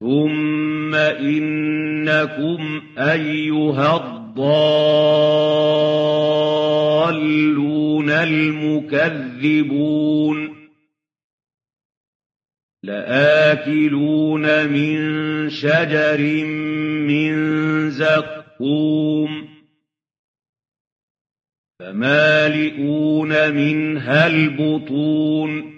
ثم إنكم أيها الضالون المكذبون لآكلون من شجر من زقوم فمالئون منها البطون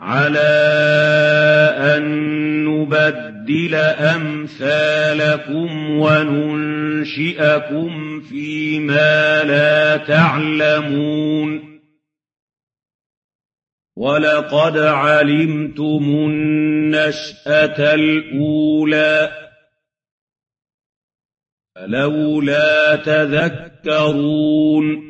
على أن نبدل أمثالكم وننشئكم فيما لا تعلمون. ولقد علمتم النشأة الأولى. فلولا تذكرون.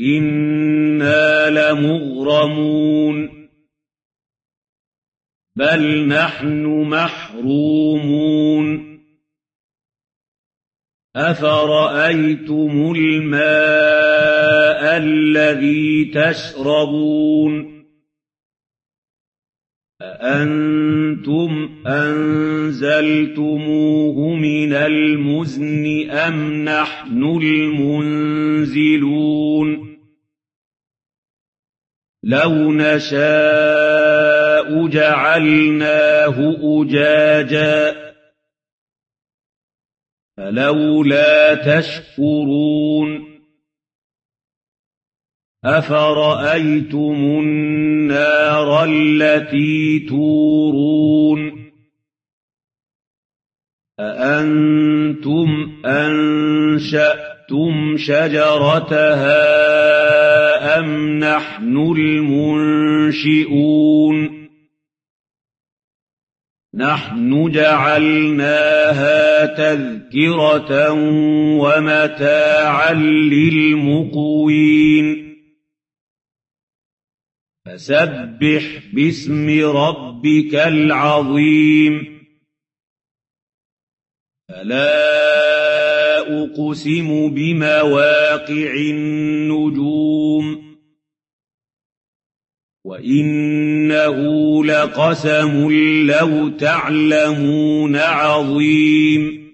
إنا لمغرمون بل نحن محرومون أفرأيتم الماء الذي تشربون أأنتم أنزلتموه من المزن أم نحن المنزلون لو نشاء جعلناه أجاجا فلولا تشكرون أفرأيتم النار التي تورون أأنتم أنشأتم شجرتها أم نحن المنشئون نحن جعلناها تذكرة ومتاعا للمقوين فسبح باسم ربك العظيم فلا أقسم بمواقع النجوم وإنه لقسم لو تعلمون عظيم